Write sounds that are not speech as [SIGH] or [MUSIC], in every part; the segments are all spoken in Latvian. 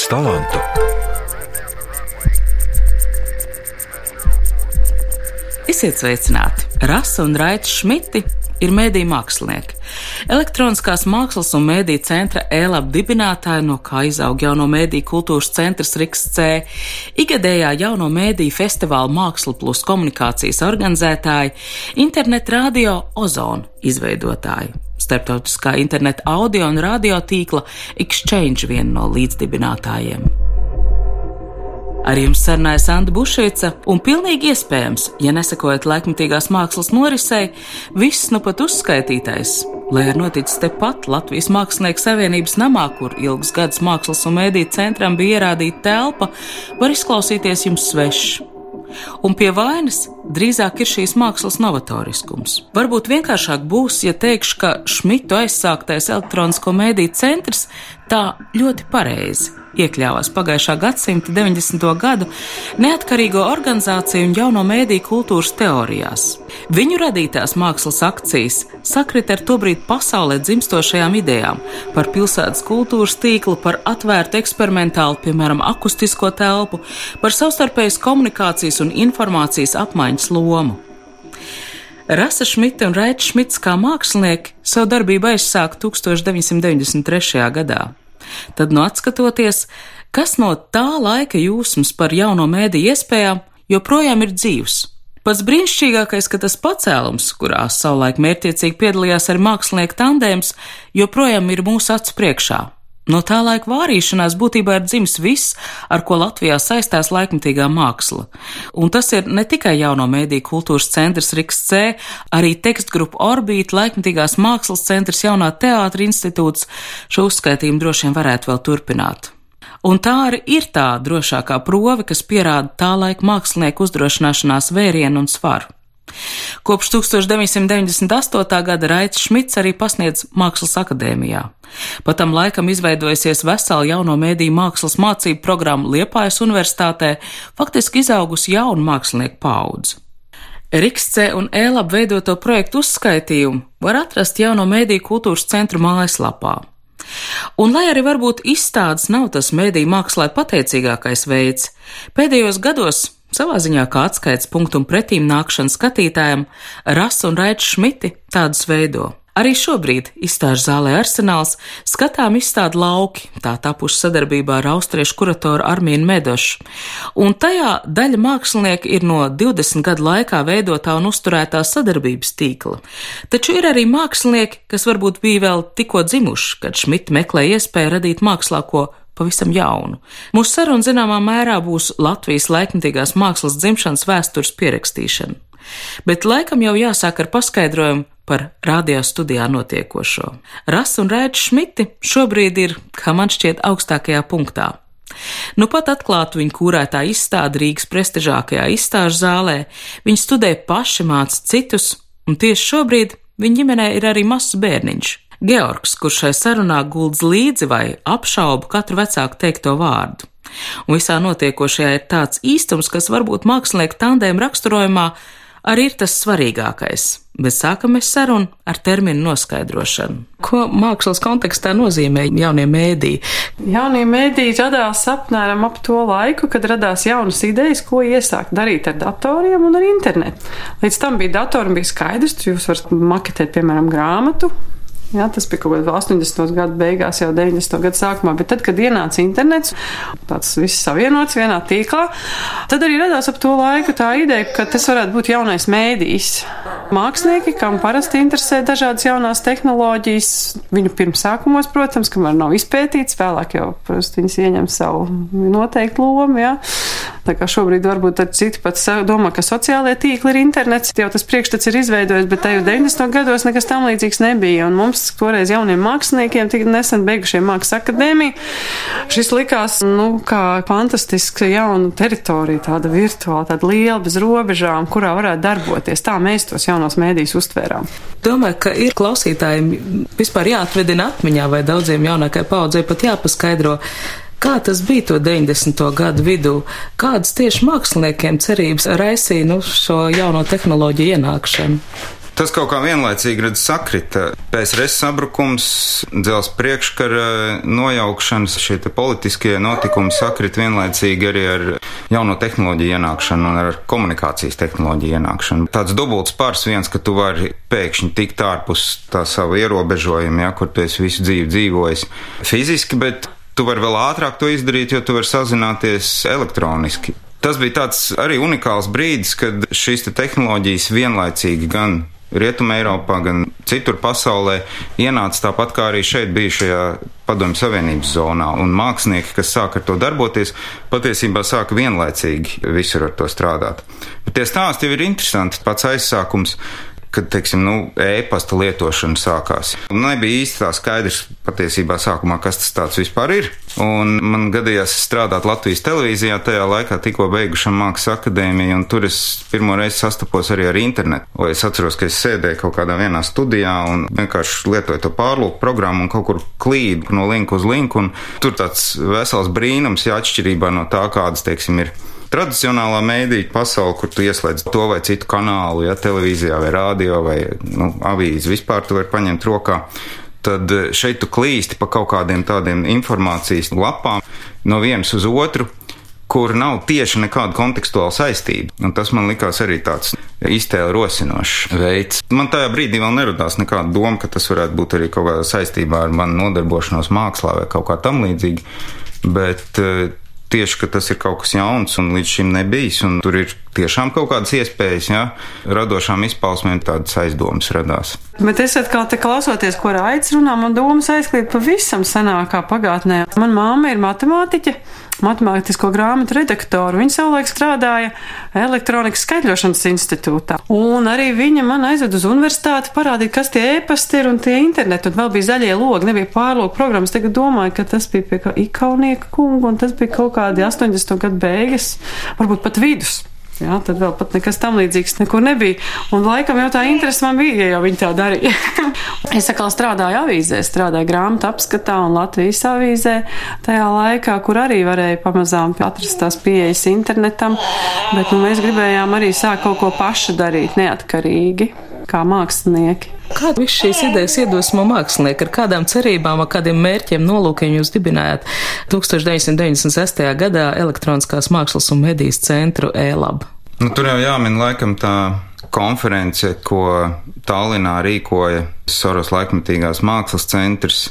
daudz talantu. Esiet sveicināti! Rasa un Raits Šmiti ir mēdīņu mākslinieki. Elektroniskās mākslas un mēdīņu centra ELAB dibinātāji, no kā izaug jauno mēdīņu kultūras centrs Riks C, igadējā jauno mēdīņu festivāla Māksla plus komunikācijas organizētāji, internet radio Ozona izveidotāji. Starptautiskā interneta audio un radio tīkla Exchange viena no līdzdibinātājiem. Ar jums sarunājas Anna Bušvica, un pilnīgi iespējams, ja nesakojat laikmatīgās mākslas norisei, viss nu pat uzskaitītais, lai ir noticis tepat Latvijas Mākslinieku savienības namā, kur ilgus gadus mākslas un mēdīju centram bija ierādīta telpa, var izklausīties jums svešs. Un pie vainas drīzāk ir šīs mākslas novatoriskums. Varbūt vienkāršāk būs, ja teikšu, ka Šmitu aizsāktais elektronisko mēdīju centrs tā ļoti pareizi iekļāvās pagājušā gadsimta 90. gadu neatkarīgo organizāciju un jauno mēdīju kultūras teorijās. Viņu radītās mākslas akcijas sakrit ar tobrīd pasaulē dzimstošajām idejām par pilsētas kultūras tīklu, par atvērtu eksperimentālu, piemēram, akustisko telpu, par savstarpējas komunikācijas un informācijas apmaiņas lomu. Rasa Šmita un Raits Šmits kā mākslinieki savu darbību aizsāka 1993. gadā. Tad, nu, atskatoties, kas no tā laika jūsmas par jauno mēdīju iespējām joprojām ir dzīvs. Pats brīnišķīgākais, ka tas pacēlums, kurā savulaik mērķiecīgi piedalījās arī mākslinieks tandēms, joprojām ir mūsu acu priekšā. No tā laika vārīšanās būtībā ir dzimis viss, ar ko Latvijā saistās laikmatīgā māksla. Un tas ir ne tikai jauno mēdīju kultūras centrs Riks C, arī tekstgrupa Orbīta, laikmatīgās mākslas centrs, jaunā teātra institūts. Šo uzskaitījumu droši vien varētu vēl turpināt. Un tā arī ir tā drošākā prove, kas pierāda tā laika mākslinieku uzdrošināšanās vērienu un svaru. Kopš 1998. gada Raits Šmits arī pasniedz Mākslas akadēmijā. Pat tam laikam izveidojusies vesela jauno mēdīju mākslas mācību programma Liepājas universitātē, faktiski izaugusi jaunu mākslinieku paudzi. Rikstce un ēlap veidoto projektu uzskaitījumu var atrast jauno mēdīju kultūras centru mājaslapā. Un lai arī varbūt izstādes nav tas mēdīju mākslā pateicīgākais veids, pēdējos gados Savā ziņā kā atskaites punktu un pretīm nākšana skatītājam, Rasa un Raits Šmiti tādus veido. Arī šobrīd izstāžu zālē arsenāls skatām izstādi lauki, tā tapuši sadarbībā ar austriešu kuratoru Armīnu Medošu, un tajā daļa mākslinieki ir no 20 gadu laikā veidotā un uzturētā sadarbības tīkla. Taču ir arī mākslinieki, kas varbūt bija vēl tikko dzimuši, kad Šmita meklē iespēju radīt mākslā ko pavisam jaunu. Mūsu saruna zināmā mērā būs Latvijas laikmatīgās mākslas dzimšanas vēstures pierakstīšana. Bet laikam jau jāsāk ar paskaidrojumu par radio studijā notiekošo. Rasa un Rēķis Šmiti šobrīd ir, kā man šķiet, augstākajā punktā. Nu pat atklātu viņa kūrētā izstāde Rīgas prestižākajā izstāžu zālē, viņi studē paši māca citus, un tieši šobrīd viņa ģimenē ir arī mazs bērniņš. Georgs, kurš šai sarunā guldz līdzi vai apšaubu katru vecāku teikto vārdu. Un visā notiekošajā ir tāds īstums, kas varbūt mākslinieku tandēm raksturojumā arī ir tas svarīgākais. Bet sākam mēs sarunu ar terminu noskaidrošanu. Ko mākslas kontekstā nozīmē jaunie mēdīji? Jaunie mēdīji radās apmēram ap to laiku, kad radās jaunas idejas, ko iesākt darīt ar datoriem un ar internetu. Līdz tam bija datori, bija skaidrs, ka jūs varat maketēt, piemēram, grāmatu, Jā, tas bija kaut kādā 80. gadu beigās, jau 90. gadu sākumā. Bet tad, kad ienāca internets, tāds viss savienots vienā tīklā, tad arī radās ap to laiku tā ideja, ka tas varētu būt jaunais mēdījis. Mākslinieki, kam parasti interesē dažādas jaunās tehnoloģijas, viņu pirmsākumos, protams, kamēr nav izpētīts, vēlāk jau, protams, viņas ieņem savu noteiktu lomu. Jā. Tā kā šobrīd varbūt citi pat domā, ka sociālajie tīkli ir internets, jau tas priekšstats ir izveidojis, bet tajos 90. gados nekas tam līdzīgs nebija. Un mums toreiz jauniem māksliniekiem, tik nesen beigušiem mākslas akadēmiju, šis likās, nu, kā fantastiska jauna teritorija, tāda virtuāla, tāda liela bez robežām, kurā varētu darboties. Tā mēs tos jaunos mēdījus uztvērām. Domāju, ka ir klausītājiem vispār jāatvedina atmiņā vai daudziem jaunākai paudzei pat jāpaskaidro Kā tas bija to 90. gadu vidū? Kādas tieši māksliniekiem cerības raisīja nu, šo jauno tehnoloģiju ienākšanu? Tas kaut kā vienlaicīgi redz sakrita. PSRS sabrukums, dzels priekškara nojaukšanas, šie politiskie notikumi sakrita vienlaicīgi arī ar jauno tehnoloģiju ienākšanu un ar komunikācijas tehnoloģiju ienākšanu. Tāds dubults pārs viens, ka tu vari pēkšņi tikt ārpus tā savu ierobežojumu, ja, kur tu esi visu dzīvi dzīvojis fiziski, bet tu vari vēl ātrāk to izdarīt, jo tu vari sazināties elektroniski. Tas bija tāds arī unikāls brīdis, kad šīs te tehnoloģijas vienlaicīgi gan Rietumē, Eiropā, gan citur pasaulē ienāca tāpat kā arī šeit bija šajā Padomju Savienības zonā. Un mākslinieki, kas sāka ar to darboties, patiesībā sāka vienlaicīgi visur ar to strādāt. Bet tie stāsti jau ir interesanti. Pats aizsākums kad, teiksim, nu, e-pasta lietošana sākās. Nebija īsti tā skaidrs patiesībā sākumā, kas tas tāds vispār ir. Un man gadījās strādāt Latvijas televīzijā tajā laikā, tikko beigušam mākslas akadēmiju, un tur es pirmo reizi sastapos arī ar internetu. Vai es atceros, ka es sēdēju kaut kādā vienā studijā un vienkārši lietoju to pārlūku programmu un kaut kur klīdu no linku uz linku, un tur tāds vesels brīnums, ja atšķirībā no tā, kādas, teiksim, ir tradicionālā mēdīņa pasaule, kur tu ieslēdz to vai citu kanālu, ja televīzijā vai rādio vai nu, avīzi vispār tu vari paņemt rokā. Tad eh, šeit tu klīsti pa kaut kādiem tādiem informācijas lapām no vienas uz otru, kur nav tieši nekāda kontekstuāla saistība. Un tas man likās arī tāds iztēle rosinošs veids. Man tajā brīdī vēl neradās nekāda doma, ka tas varētu būt arī kaut kādā saistībā ar manu nodarbošanos mākslā vai kaut kā tam līdzīga. Bet eh, tieši, ka tas ir kaut kas jauns un līdz šim nebijis, un tur ir tiešām kaut kādas iespējas, jā, radošām izpausmēm tādas aizdomas radās. Bet es atkal te klausoties, ko Raits runā, man domas aizklīt pavisam senākā pagātnē. Man māma ir matemātiķe matemātisko grāmatu redaktoru. Viņa savulaik strādāja elektronikas skaitļošanas institūtā. Un arī viņa man aizved uz universitāti parādīt, kas tie e-pasti ir un tie interneti. Un vēl bija zaļie logi, nebija pārlūku programmas. Tagad domāju, ka tas bija pie kā Ikaunieka kunga un tas bija kaut kādi 80. gadu beigas, varbūt pat vidus. Jā, tad vēl pat nekas tam līdzīgs nekur nebija. Un laikam jau tā interese man bija, ja jau viņi tā darīja. [LAUGHS] es atkal strādāju avīzē, strādāju grāmatu apskatā un Latvijas avīzē tajā laikā, kur arī varēja pamazām atrast tās pieejas internetam, bet nu, mēs gribējām arī sākt kaut ko pašu darīt neatkarīgi, kā mākslinieki. Kāda viss šīs idejas iedvesmo mākslinieki, ar kādām cerībām, ar kādiem mērķiem, nolūkiem jūs dibinājāt 1996. gadā elektroniskās mākslas un medijas centru e-lab? Nu, tur jau jāmin laikam tā konference, ko Tallinā rīkoja Soros laikmatīgās mākslas centrs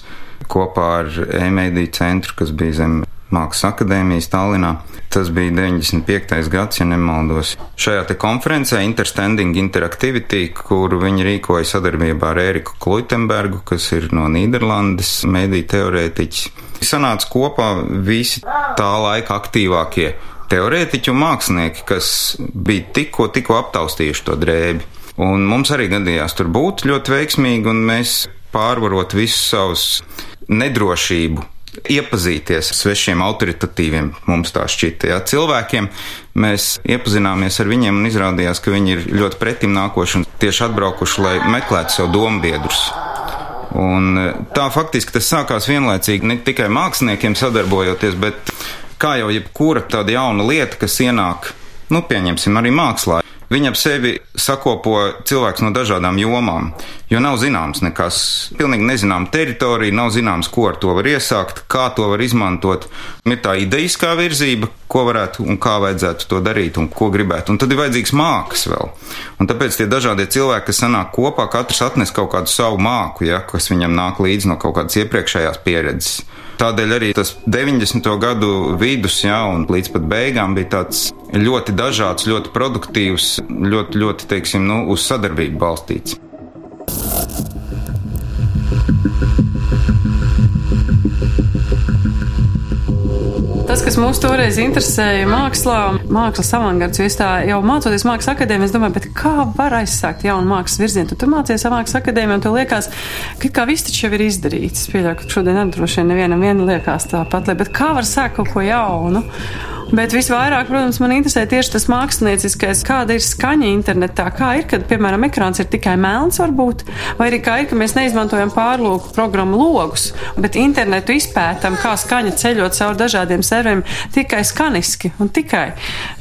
kopā ar e-mediju centru, kas bija zem Mākslas akadēmijas Tallinā. Tas bija 95. gads, ja nemaldos. Šajā te konferencē Interstanding Interactivity, kuru viņi rīkoja sadarbībā ar Ēriku Kluitenbergu, kas ir no Nīderlandes, mediju teorētiķis. Sanāca kopā visi tā laika aktīvākie teorētiķi un mākslinieki, kas bija tikko, tikko aptaustījuši to drēbi. Un mums arī gadījās tur būt ļoti veiksmīgi, un mēs pārvarot visus savus nedrošību iepazīties ar svešiem autoritatīviem, mums tā šķita, ja, cilvēkiem. Mēs iepazināmies ar viņiem un izrādījās, ka viņi ir ļoti pretim nākoši un tieši atbraukuši, lai meklētu sev dombiedrus. Un tā faktiski tas sākās vienlaicīgi ne tikai māksliniekiem sadarbojoties, bet kā jau jebkura tāda jauna lieta, kas ienāk, nu, pieņemsim, arī mākslā. Viņa ap sevi sakopo cilvēks no dažādām jomām, jo nav zināms nekas. Pilnīgi nezinām teritorija, nav zināms, ko ar to var iesākt, kā to var izmantot. Ir tā idejiskā virzība, ko varētu un kā vajadzētu to darīt un ko gribētu. Un tad ir vajadzīgs mākslas vēl. Un tāpēc tie dažādie cilvēki, kas sanāk kopā, katrs atnes kaut kādu savu māku, ja, kas viņam nāk līdzi no kaut kādas iepriekšējās pieredzes. Tādēļ arī tas 90. gadu vidus, jā, un līdz pat beigām bija tāds ļoti dažāds, ļoti produktīvs, ļoti, ļoti, teiksim, nu, uz sadarbību balstīts. Tas, kas mūs toreiz interesēja mākslā, mākslas avangards, jo es tā jau mācoties mākslas akadēmijā, es domāju, kā var aizsākt jaunu mākslas virzienu. Tu, tu mācies mākslas akadēmijā un tev liekas, ka kā viss taču jau ir izdarīts. Es pieļauju, ka šodien nedroši vien nevienam viena liekas tāpat, bet kā var sākt kaut ko jaunu? Bet visvairāk, protams, man interesē tieši tas mākslinieckais, kāda ir skaņa internetā. Kā ir, kad, piemēram, ekrāns ir tikai melns, varbūt, vai arī kā ir, ka mēs neizmantojam pārlūku programmu logus, bet internetu izpētam, kā skaņa ceļot caur dažādiem serveriem tikai skaniski un tikai.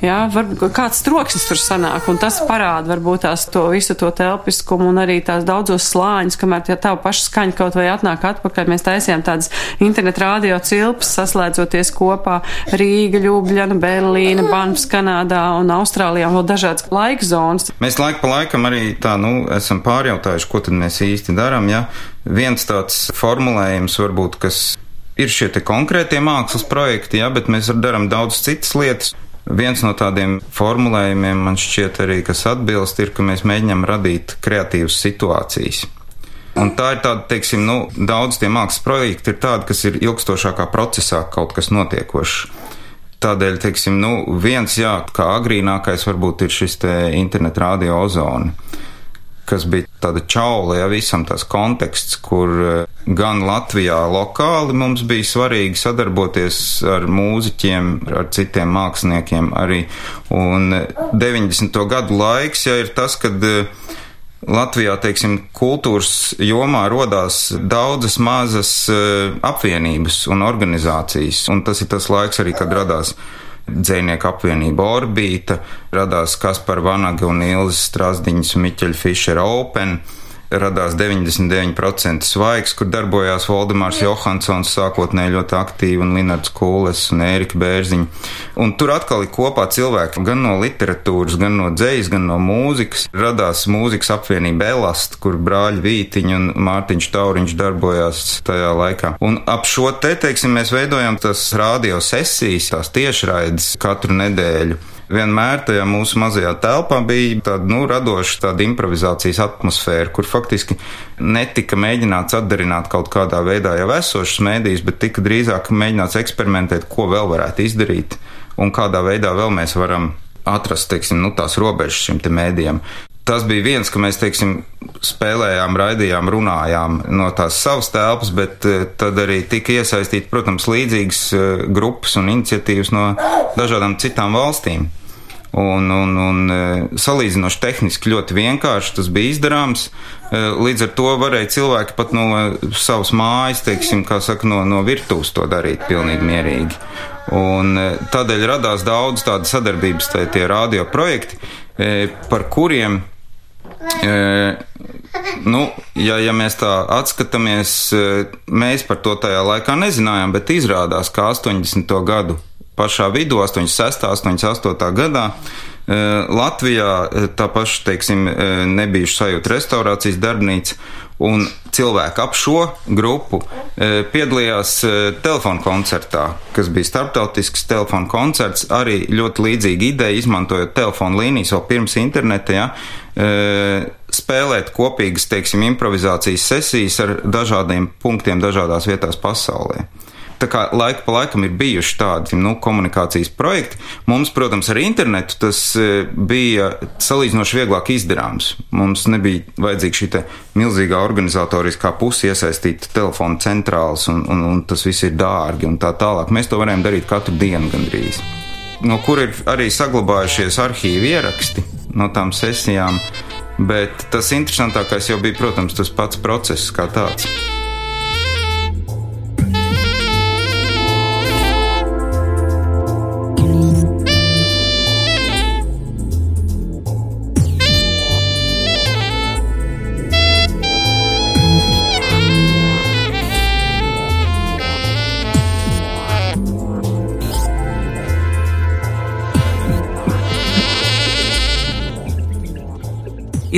Jā, varbūt kāds troksnis tur sanāk, un tas parāda varbūt tās to visu to telpiskumu un arī tās daudzos slāņus, kamēr tie tavu pašu skaņu kaut vai atnāk atpakaļ. Mēs taisījām tādas internetu radio cilpas, saslēdzoties kopā Rīga, Ļubļa. Ljubljana, Berlīna, Banfs Kanādā un Austrālijā vēl dažādas laika zonas. Mēs laika pa laikam arī tā, nu, esam pārjautājuši, ko tad mēs īsti darām, ja viens tāds formulējums varbūt, kas ir šie te konkrētie mākslas projekti, ja, bet mēs darām daudz citas lietas. Viens no tādiem formulējumiem man šķiet arī, kas atbilst, ir, ka mēs mēģinām radīt kreatīvas situācijas. Un tā ir tāda, teiksim, nu, daudz tie mākslas projekti ir tādi, kas ir ilgstošākā procesā kaut kas notiekošs. Tādēļ, teiksim, nu, viens, jā, kā agrīnākais varbūt ir šis te internet radio ozoni, kas bija tāda čaula, ja visam tas konteksts, kur eh, gan Latvijā lokāli mums bija svarīgi sadarboties ar mūziķiem, ar citiem māksliniekiem arī, un 90. gadu laiks, ja ir tas, kad uh, Latvijā, teiksim, kultūras jomā rodās daudzas mazas uh, apvienības un organizācijas, un tas ir tas laiks arī, kad radās dzēnieku apvienība Orbīta, radās Kaspar Vanaga un Ilzas Strasdiņas Miķeļa Fišera Open radās 99% svaigs, kur darbojās Valdemārs Johansons sākotnēji ļoti aktīvi un Linards Kūles un Ērika Bērziņa. Un tur atkal ir kopā cilvēki gan no literatūras, gan no dzējas, gan no mūzikas. Radās mūzikas apvienība Elast, kur brāļi Vītiņi un Mārtiņš Tauriņš darbojās tajā laikā. Un ap šo te, teiksim, mēs veidojam tas radio sesijas, tās tiešraides katru nedēļu vienmēr tajā mūsu mazajā telpā bija tāda nu, radoša tāda improvizācijas atmosfēra, kur faktiski netika mēģināts atdarināt kaut kādā veidā jau esošas mēdīs, bet tika drīzāk mēģināts eksperimentēt, ko vēl varētu izdarīt un kādā veidā vēl mēs varam atrast teiksim, nu, tās robežas šim mēdījam tas bija viens, ka mēs, teiksim, spēlējām, raidījām, runājām no tās savas telpas, bet eh, tad arī tika iesaistīti, protams, līdzīgas eh, grupas un iniciatīvas no dažādām citām valstīm. Un, un, un eh, salīdzinoši tehniski ļoti vienkārši tas bija izdarāms. Līdz ar to varēja cilvēki pat no savas mājas, teiksim, kā saka, no, no virtuves to darīt pilnīgi mierīgi. Un tādēļ radās daudz tādu sadarbības, tā, tie radio projekti, par kuriem E, nu, ja, ja mēs tā atskatāmies, mēs par to tajā laikā nezinājām, bet izrādās, ka 80. gadu pašā vidū, 86. un 88. gadā, Latvijā tā paša, teiksim, nebijuši sajūta restaurācijas darbnīca, un cilvēki ap šo grupu piedalījās telefonu koncertā, kas bija starptautisks telefonu koncerts, arī ļoti līdzīga ideja, izmantojot telefonu līnijas vēl pirms interneta, ja, spēlēt kopīgas, teiksim, improvizācijas sesijas ar dažādiem punktiem dažādās vietās pasaulē. Tā kā laika pa laikam ir bijuši tādi nu, komunikācijas projekti, mums, protams, ar internetu tas bija salīdzinoši vieglāk izdarāms. Mums nebija vajadzīga šī milzīgā organizatoriskā puse iesaistīt telefonu centrāls, un, un, un tas viss ir dārgi un tā tālāk. Mēs to varējām darīt katru dienu gandrīz. No kur ir arī saglabājušies arhīvi ieraksti no tām sesijām. Bet tas interesantākais jau bija, protams, tas pats process kā tāds.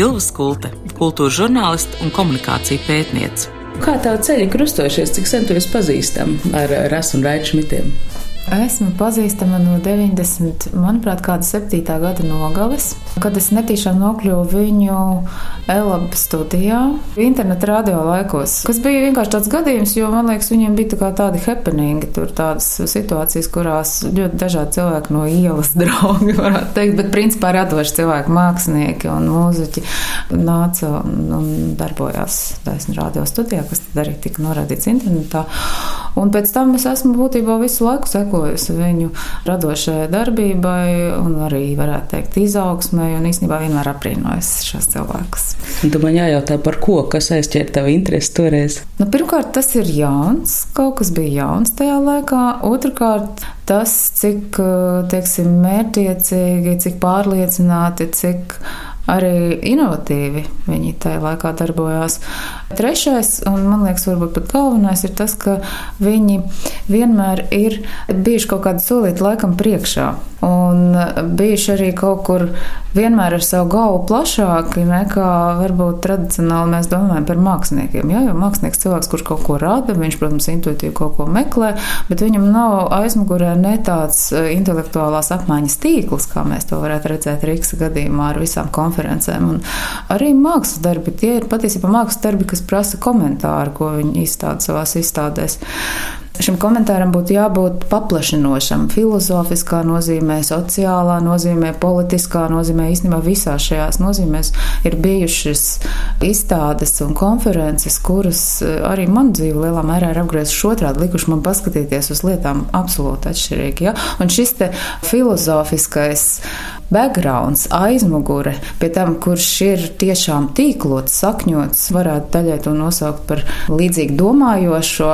Ilva Skulte, kultūras žurnālists un komunikācija pētniece. Kā tā ceļa krustojušies, cik sen tu esi pazīstama ar Rasu un Raiču Šmitiem? Esmu pazīstama no 90, manuprāt, kāda 7. gada nogales, kad es netīšām nokļuvu viņu Elaba studijā, interneta radio laikos, kas bija vienkārši tāds gadījums, jo man liekas, viņiem bija tā tādi happeningi, tur tādas situācijas, kurās ļoti dažādi cilvēki no ielas [LAUGHS] draugi, varētu teikt, bet principā radoši cilvēki, mākslinieki un mūziķi nāca un, un darbojās taisni radio studijā, kas tad arī tika norādīts internetā. Un pēc tam es esmu būtībā visu laiku sekojusi viņu radošajai darbībai un arī, varētu teikt, izaugsmai un īstenībā vienmēr aprīnojos šos cilvēkus. Tu man jājautā par ko, kas aizķēra tavu interesi toreiz? Nu, pirmkārt, tas ir jauns, kaut kas bija jauns tajā laikā. Otrakārt, tas, cik, teiksim, mērķiecīgi, cik pārliecināti, cik arī inovatīvi viņi tajā laikā darbojās. Trešais, un man liekas, varbūt pat galvenais, ir tas, ka viņi vienmēr ir bijuši kaut kādu solīti laikam priekšā. Un bijuši arī kaut kur vienmēr ar savu galvu plašāki nekā varbūt tradicionāli mēs domājam par māksliniekiem. Jā, jo mākslinieks cilvēks, kurš kaut ko rada, viņš, protams, intuitīvi kaut ko meklē, bet viņam nav aizmugurē ne tāds eh, intelektuālās apmaiņas tīkls, kā mēs to varētu redzēt Rīgas gadījumā ar visām konferencēm. Un arī mākslas darbi, tie ir patiesībā mākslas darbi, kas prasa komentāru, ko viņi izstāda savās izstādēs. Šim komentāram būtu jābūt paplašinošam, filozofiskā nozīmē, sociālā nozīmē, politiskā nozīmē. Īstenībā visās šajās nozīmēs ir bijušas izstādes un konferences, kuras eh, arī man dzīve lielā mērā ir apgrieztas otrādi, likuši man paskatīties uz lietām absolūti atšķirīgi. Ja? Un šis te filozofiskais backgrounds, aizmugure, pie tam, kurš ir tiešām tīklots, sakņots, varētu daļai to nosaukt par līdzīgi domājošo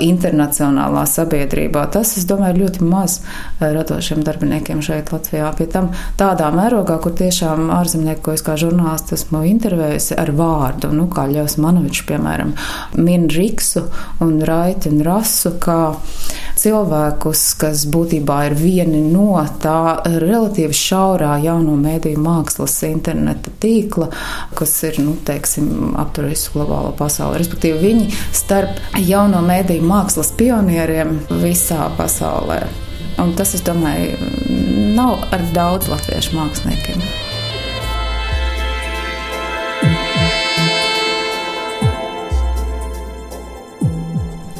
internacionālā sabiedrībā. Tas, es domāju, ļoti maz eh, radošiem darbiniekiem šeit Latvijā. Pie tam tādā mērogā, kur tiešām ārzemnieki, ko es kā žurnālists esmu intervējusi ar vārdu, nu, kā Ļaus Manovičs, piemēram, min Riksu un Raiti un Rasu, kā cilvēkus, kas būtībā ir vieni no tā relatīvi šaurā jauno mēdīju mākslas interneta tīkla, kas ir, nu, teiksim, aptur visu globālo pasauli. Respektīvi, viņi starp jauno mēdīju mākslas pionieriem visā pasaulē. Un tas, es domāju, nav ar daudz latviešu māksliniekiem.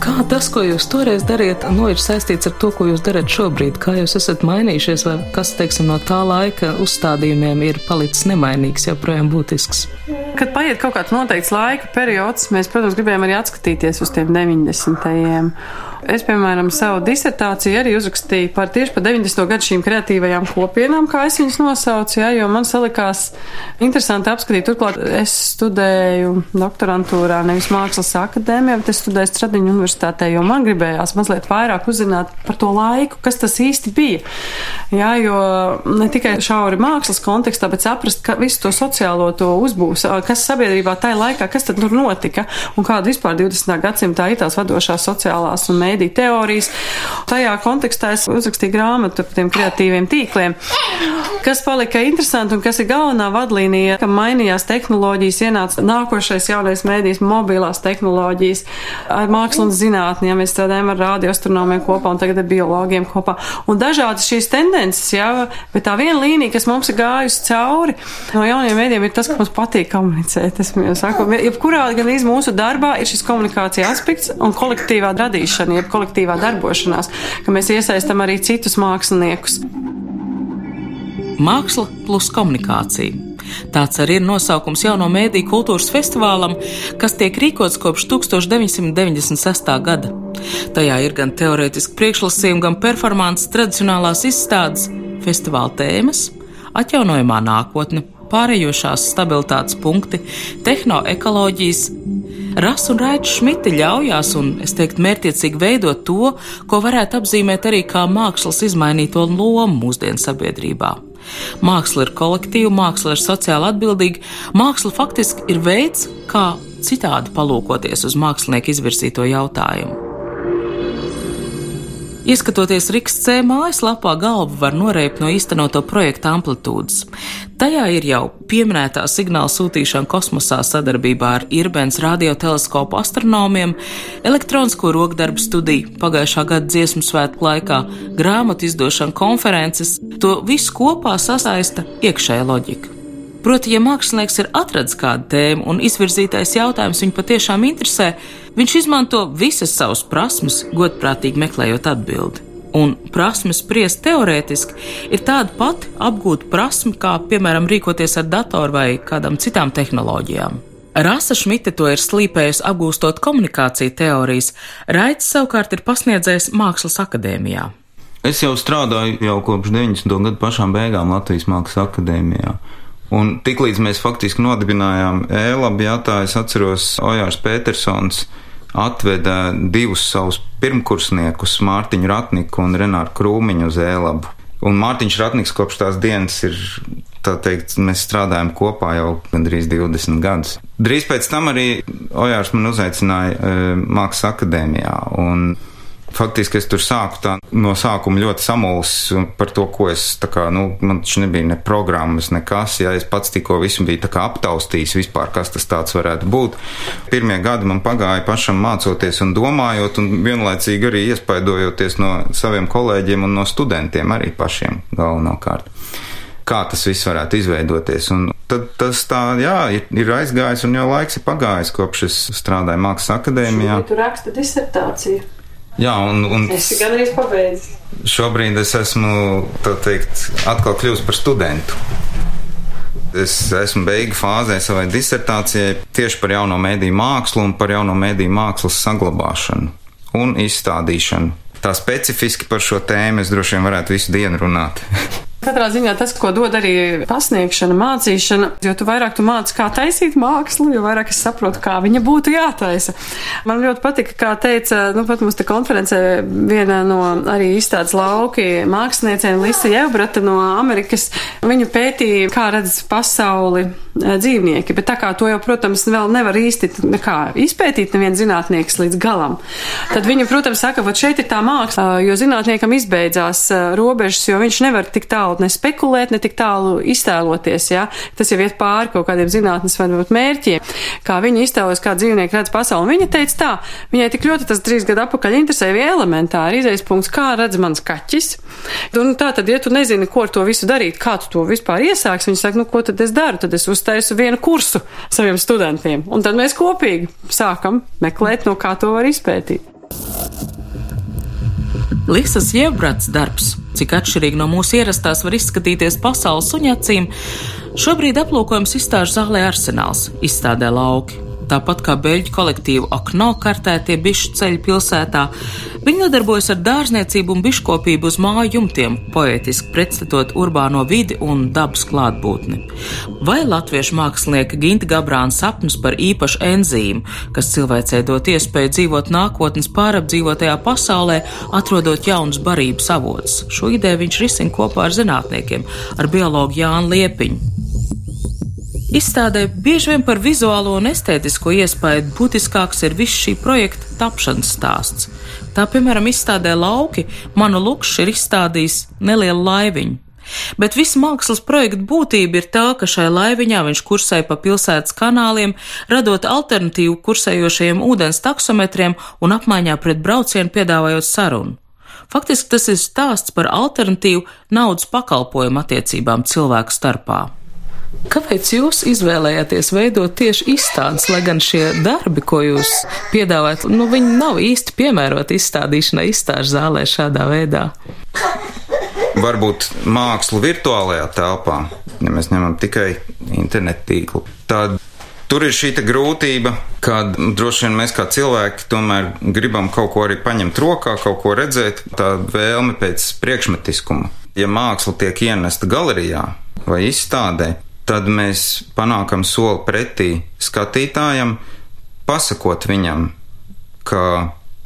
Kā tas, ko jūs toreiz darījāt, nu, ir saistīts ar to, ko jūs darat šobrīd? Kā jūs esat mainījušies, vai kas, teiksim, no tā laika uzstādījumiem ir palicis nemainīgs, joprojām būtisks? Kad paiet kaut kāds noteikts laika periods, mēs, protams, gribējām arī atskatīties uz tiem 90. Es, piemēram, savu disertāciju arī uzrakstīju par tieši par 90. gadu šīm kreatīvajām kopienām, kā es viņas nosaucu, ja, jo man salikās interesanti apskatīt. Turklāt es studēju doktorantūrā nevis mākslas akadēmijā, bet es studēju Stradiņu universitātē, jo man gribējās mazliet vairāk uzzināt par to laiku, kas tas īsti bija. Jā, jo ne tikai šauri mākslas kontekstā, bet saprast, ka visu to sociālo to uzbūs, kas sabiedrībā tajā laikā, kas tad tur notika un kāda vispār 20. gadsimtā ir tās vadošās sociālās un mēdī teorijas. Tajā kontekstā es uzrakstīju grāmatu par tiem kreatīviem tīkliem. Kas palika interesanti un kas ir galvenā vadlīnija, ka mainījās tehnoloģijas, ienāca nākošais jaunais mēdījis, mobilās tehnoloģijas, ar mākslu un zinātni, ja mēs strādājam ar radioastronomiem kopā un tagad ar biologiem kopā. Un dažādas šīs tendences, jā, bet tā viena līnija, kas mums ir gājusi cauri no jauniem mēdījiem, ir tas, ka mums patīk komunicēt. Es saku, jebkurā gan iz mūsu darbā ir šis komunikācija aspekts un kolektīvā radīšana jeb kolektīvā darbošanās, ka mēs iesaistam arī citus māksliniekus. Māksla plus komunikācija. Tāds arī ir nosaukums jauno mēdīju kultūras festivālam, kas tiek rīkots kopš 1996. gada. Tajā ir gan teorētiski priekšlasījumi, gan performances, tradicionālās izstādes, festivāla tēmas, atjaunojamā nākotne, pārējošās stabilitātes punkti, tehnoekoloģijas, Rasa un Raits Šmiti ļaujās un, es teiktu, mērķiecīgi veidot to, ko varētu apzīmēt arī kā mākslas izmainīto lomu mūsdienu sabiedrībā. Māksla ir kolektīva, māksla ir sociāli atbildīga, māksla faktiski ir veids, kā citādi palūkoties uz mākslinieku izvirzīto jautājumu. Ieskatoties Riks C mājaslapā, galvu var noreipt no īstenoto projekta amplitūdas. Tajā ir jau pieminētā signāla sūtīšana kosmosā sadarbībā ar Irbens radioteleskopu astronomiem, elektronisko rokdarbu studiju pagājušā gada dziesmu svētku laikā, grāmatu izdošana konferences. To visu kopā sasaista iekšēja loģika. Proti, ja mākslinieks ir atradzis kādu tēmu un izvirzītais jautājums viņu patiešām interesē, viņš izmanto visas savas prasmes, godprātīgi meklējot atbildi. Un prasme spriest teorētiski ir tāda pati apgūta prasme, kā, piemēram, rīkoties ar datoru vai kādām citām tehnoloģijām. Rasa Šmita to ir slīpējusi apgūstot komunikāciju teorijas, Raits savukārt ir pasniedzējis Mākslas akadēmijā. Es jau strādāju jau kopš 90. gadu pašām beigām Latvijas Mākslas akadēmijā. Un tiklīdz mēs faktiski nodibinājām ēlabu, jā, tā es atceros Ojārs Petersons atveda divus savus pirmkursniekus, Mārtiņu Ratniku un Renāru Krūmiņu uz ēlabu. Un Mārtiņš Ratniks kopš tās dienas ir, tā teikt, mēs strādājam kopā jau gandrīz 20 gadus. Drīz pēc tam arī Ojārs man uzaicināja e, Mākslas akadēmijā. Un Faktiski es tur sāku tā no sākuma ļoti samulsis par to, ko es, tā kā, nu, man taču nebija ne programmas, nekas, ja es pats tikko visu biju tā kā aptaustījis vispār, kas tas tāds varētu būt. Pirmie gadi man pagāja pašam mācoties un domājot, un vienlaicīgi arī iespaidojoties no saviem kolēģiem un no studentiem arī pašiem galvenokārt. Kā tas viss varētu izveidoties. Un tad tas tā, jā, ir, ir aizgājis un jau laiks ir pagājis, kopš es strādāju Mākslas akadēmijā. Tur raksta disertāciju. Jā, un, un es gan arī pabeidzu. Šobrīd es esmu, tā teikt, atkal kļuvis par studentu. Es esmu beigu fāzē savai disertācijai tieši par jauno mēdīju mākslu un par jauno mēdīju mākslas saglabāšanu un izstādīšanu. Tā specifiski par šo tēmu es droši vien varētu visu dienu runāt. [LAUGHS] Katrā ziņā tas, ko dod arī pasniegšana, mācīšana, jo tu vairāk tu māci, kā taisīt mākslu, jo vairāk es saprotu, kā viņa būtu jātaisa. Man ļoti patika, kā teica, nu pat mums te konferencē viena no arī izstādes lauki māksliniecēm Lisa Jevbrata no Amerikas. Viņa pētīja, kā redz pasauli eh, dzīvnieki, bet tā kā to jau, protams, vēl nevar īsti nekā izpētīt neviens zinātnieks līdz galam. Tad viņa, protams, saka, ka šeit ir tā māksla, jo zinātniekam izbeidzās eh, robežas, jo viņš nevar tik tālu tālu ne spekulēt, ne tik tālu iztēloties, ja? tas jau iet pāri kaut kādiem zinātnes vai varbūt mērķiem, kā viņi iztēlojas, kā dzīvnieki redz pasauli. Viņa teica tā, viņai tik ļoti tas trīs gadu apakaļ interesēja bija elementāri izējas punkts, kā redz mans kaķis. Un tā tad, ja tu nezini, ko ar to visu darīt, kā tu to vispār iesāks, viņi saka, nu, ko tad es daru? Tad es uztaisu vienu kursu saviem studentiem. Un tad mēs kopīgi sākam meklēt, no kā to var izpētīt. Lisas Jevbrats darbs, cik atšķirīgi no mūsu ierastās var izskatīties pasaules suņacīm, šobrīd aplūkojums izstāžu zālē arsenāls, izstādē lauki tāpat kā beļģu kolektīvu Akno kartētie bišu ceļi pilsētā. Viņi nodarbojas ar dārzniecību un biškopību uz māju jumtiem, poetiski pretstatot urbāno vidi un dabas klātbūtni. Vai latviešu mākslinieka Ginta Gabrāna sapnis par īpašu enzīmu, kas cilvēcei dot iespēju dzīvot nākotnes pārapdzīvotajā pasaulē, atrodot jaunus barības avotus. Šo ideju viņš risina kopā ar zinātniekiem, ar biologu Jānu Liepiņu. Izstādē bieži vien par vizuālo un estētisko iespēju būtiskāks ir viss šī projekta tapšanas stāsts. Tā, piemēram, izstādē lauki, manu lukšu ir izstādījis nelielu laiviņu. Bet visa mākslas projekta būtība ir tā, ka šai laiviņā viņš kursēja pa pilsētas kanāliem, radot alternatīvu kursējošajiem ūdens taksometriem un apmaiņā pret braucienu piedāvājot sarunu. Faktiski tas ir stāsts par alternatīvu naudas pakalpojumu attiecībām cilvēku starpā. Kāpēc jūs izvēlējāties veidot tieši izstādes, lai gan šie darbi, ko jūs piedāvājat, nu, viņi nav īsti piemēroti izstādīšanai izstāžu zālē šādā veidā? Varbūt mākslu virtuālajā telpā, ja mēs ņemam tikai internetu tīklu, tad Tur ir šī grūtība, ka droši vien mēs kā cilvēki tomēr gribam kaut ko arī paņemt rokā, kaut ko redzēt, tā vēlme pēc priekšmetiskuma. Ja māksla tiek ienesta galerijā vai izstādē, tad mēs panākam soli pretī skatītājam, pasakot viņam, ka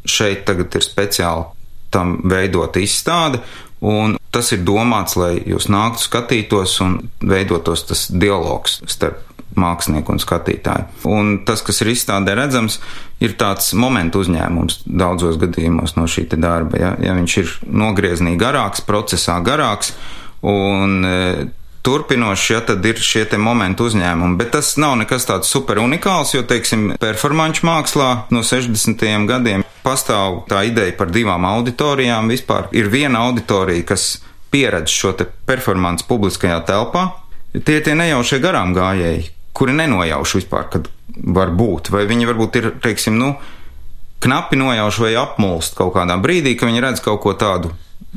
šeit tagad ir speciāli tam veidota izstāde, un tas ir domāts, lai jūs nāktu skatītos un veidotos tas dialogs starp mākslinieku un skatītāju. Un tas, kas ir izstādē redzams, ir tāds momentu uzņēmums daudzos gadījumos no šī darba. Ja, ja viņš ir nogrieznī garāks, procesā garāks, un e, turpinoši, ja tad ir šie te momentu uzņēmumi. Bet tas nav nekas tāds super unikāls, jo, teiksim, performanču mākslā no 60. gadiem pastāv tā ideja par divām auditorijām. Vispār ir viena auditorija, kas pieredz šo te performanci publiskajā telpā. Tie tie nejaušie garām gājēji, kuri nenojauš vispār, kad var būt, vai viņi varbūt ir, teiksim, nu, knapi nojauš vai apmulst kaut kādā brīdī, ka viņi redz kaut ko tādu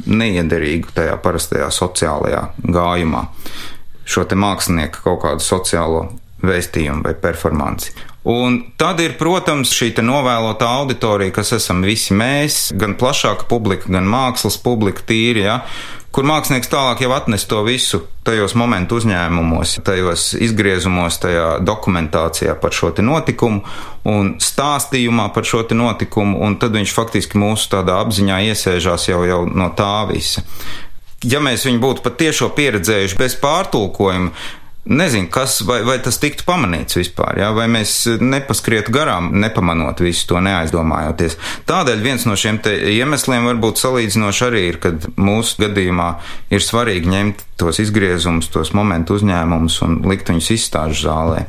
neiederīgu tajā parastajā sociālajā gājumā. Šo te mākslinieku kaut kādu sociālo vēstījumu vai performanci. Un tad ir, protams, šī novēlota auditorija, kas esam visi mēs, gan plašāka publika, gan mākslas publika tīri, ja, kur mākslinieks tālāk jau atnes to visu tajos momentu uzņēmumos, tajos izgriezumos, tajā dokumentācijā par šo notikumu un stāstījumā par šo notikumu, un tad viņš faktiski mūsu tādā apziņā iesēžās jau, jau no tā visa. Ja mēs viņu būtu patiešām pieredzējuši bez pārtulkojuma, Nezinu, kas, vai, vai tas tiktu pamanīts vispār, jā, vai mēs nepaskrietu garām, nepamanot visu to, neaizdomājoties. Tādēļ viens no šiem iemesliem varbūt salīdzinoši arī ir, kad mūsu gadījumā ir svarīgi ņemt tos izgriezumus, tos momentu uzņēmumus un likt viņus izstāžu zālē.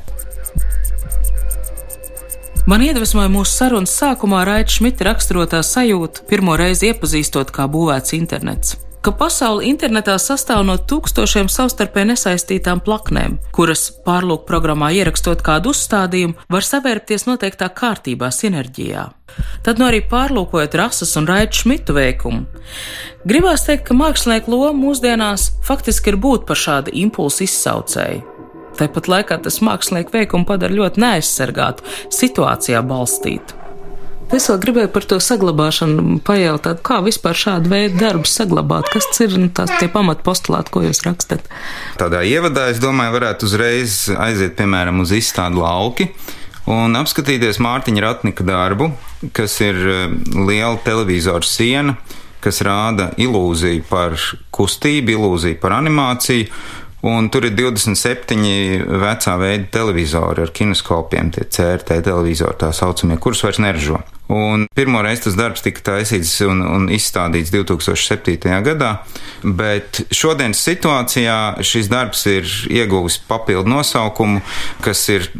Man iedvesmoja mūsu sarunas sākumā Raita Šmita raksturotā sajūta, pirmo reizi iepazīstot, kā būvēts internets ka pasaule internetā sastāv no tūkstošiem savstarpēji nesaistītām plaknēm, kuras pārlūk programmā ierakstot kādu uzstādījumu, var savērpties noteiktā kārtībā, sinerģijā. Tad no nu arī pārlūkojot rases un raidu šmitu veikumu. Gribās teikt, ka mākslinieku loma mūsdienās faktiski ir būt par šādu impulsu izsaucēju. Tāpat laikā tas mākslinieku veikumu padara ļoti neaizsargātu, situācijā balstītu. Es vēl gribēju par to saglabāšanu pajautāt, kā vispār šādu veidu darbus saglabāt, kas ir nu, tās tie pamatpostulāti, ko jūs rakstat. Tādā ievadā, es domāju, varētu uzreiz aiziet, piemēram, uz izstādi lauki un apskatīties Mārtiņa Ratnika darbu, kas ir eh, liela televizora siena, kas rāda ilūziju par kustību, ilūziju par animāciju Un tur ir 27 vecā veida televizori ar kineskopiem, tie CRT televizori, tā saucamie, kurus vairs neražo. Un pirmo reizi tas darbs tika taisīts un, un izstādīts 2007. gadā, bet šodienas situācijā šis darbs ir ieguvis papildu nosaukumu, kas ir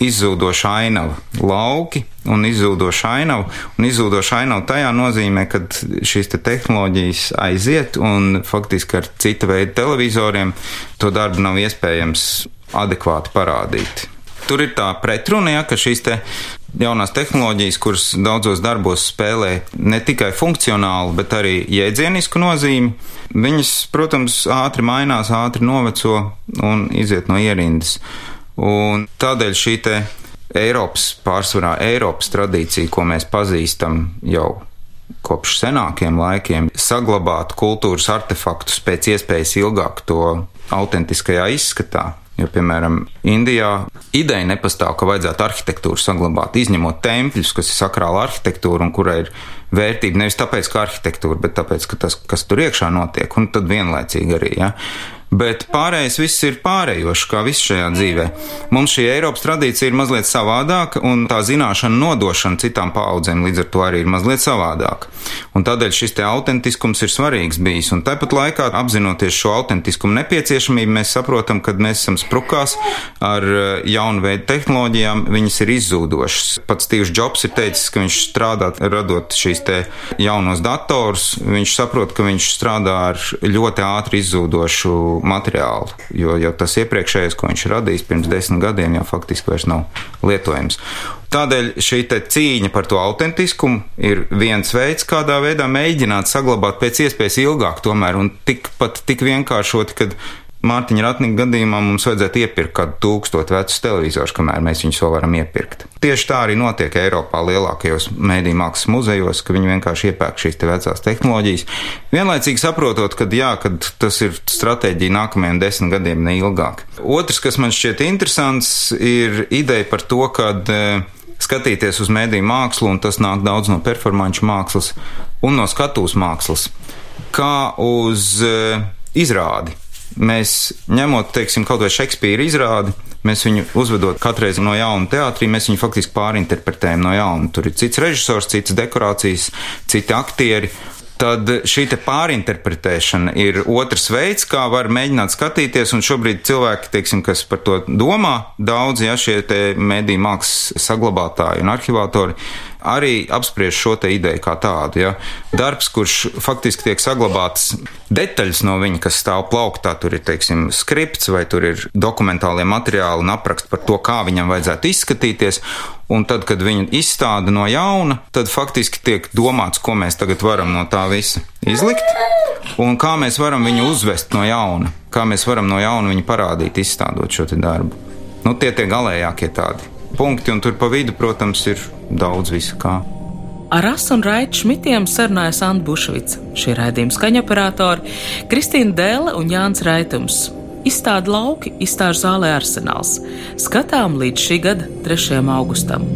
izzūdoša ainava lauki un izzūdoša ainava. Un izzūdoša ainava tajā nozīmē, ka šīs te tehnoloģijas aiziet un faktiski ar cita veida televizoriem to darbu nav iespējams adekvāti parādīt. Tur ir tā pretruna, ja, ka šīs te jaunās tehnoloģijas, kuras daudzos darbos spēlē ne tikai funkcionālu, bet arī jēdzienisku nozīmi, viņas, protams, ātri mainās, ātri noveco un iziet no ierindas. Un tādēļ šī Eiropas pārsvarā Eiropas tradīcija, ko mēs pazīstam jau kopš senākiem laikiem, saglabāt kultūras artefaktus pēc iespējas ilgāk to autentiskajā izskatā. Jo, piemēram, Indijā ideja nepastāv, ka vajadzētu arhitektūru saglabāt, izņemot tempļus, kas ir sakrāla arhitektūra un kurai ir vērtība nevis tāpēc, ka arhitektūra, bet tāpēc, ka tas, kas tur iekšā notiek, un tad vienlaicīgi arī. Ja? Bet pārējais viss ir pārējošs, kā viss šajā dzīvē. Mums šī Eiropas tradīcija ir mazliet savādāka, un tā zināšana nodošana citām paudzēm līdz ar to arī ir mazliet savādāka. Un tādēļ šis te autentiskums ir svarīgs bijis, un tāpat laikā apzinoties šo autentiskumu nepieciešamību, mēs saprotam, ka mēs esam sprukās ar eh, jaunu veidu tehnoloģijām, viņas ir izzūdošas. Pats Steve's Jobs ir teicis, ka viņš strādā radot šīs te jaunos datorus, viņš saprot, ka viņš strādā ar ļoti ātri izzūdošu materiālu, jo, jo tas iepriekšējais, ko viņš radījis pirms desmit gadiem, jau faktiski vairs nav lietojams. Tādēļ šī cīņa par to autentiskumu ir viens veids, kādā veidā mēģināt saglabāt pēc iespējas ilgāk, tomēr, un tikpat tik vienkāršoti, kad Mārtiņa Ratnika gadījumā mums vajadzētu iepirkt kādu tūkstotu vecus televizorus, kamēr mēs viņus vēl varam iepirkt. Tieši tā arī notiek Eiropā lielākajos mēdī mākslas muzejos, ka viņi vienkārši iepērk šīs te vecās tehnoloģijas. Vienlaicīgi saprotot, ka jā, kad tas ir stratēģija nākamajiem desmit gadiem, ne ilgāk. Otrs, kas man šķiet interesants, ir ideja par to, ka e, skatīties uz mēdīju mākslu, un tas nāk daudz no performanču mākslas un no skatuves mākslas, kā uz uh, izrādi mēs ņemot, teiksim, kaut vai Šekspīra izrādi, mēs viņu uzvedot katreiz no jauna teātrī, mēs viņu faktiski pārinterpretējam no jauna. Tur ir cits režisors, cits dekorācijas, citi aktieri. Tad šī pārinterpretēšana ir otrs veids, kā var mēģināt skatīties, un šobrīd cilvēki, teiksim, kas par to domā, daudz, ja šie mediju mākslas saglabātāji un arhivātori, arī apspriež šo ideju kā tādu. Ja? Darbs, kurš faktiski tiek saglabāts detaļas no viņa, kas stāv plauktā, tur ir, teiksim, skripts vai tur ir dokumentālie materiāli un apraksts par to, kā viņam vajadzētu izskatīties. Un tad, kad viņu izstāda no jauna, tad faktiski tiek domāts, ko mēs tagad varam no tā visa izlikt un kā mēs varam viņu uzvest no jauna, kā mēs varam no jauna viņu parādīt, izstādot šo darbu. Nu, tie tie galējākie tādi punkti, un tur pa vidu, protams, ir daudz visu kā. Ar Asu un Raitu Šmitiem sarunājas Anna Bušvica, šī raidījuma skaņoperatori, Kristīna Dēle un Jānis Raitums. Izstāda lauki, izstāžu zālē arsenāls. Skatām līdz šī gada 3. augustam.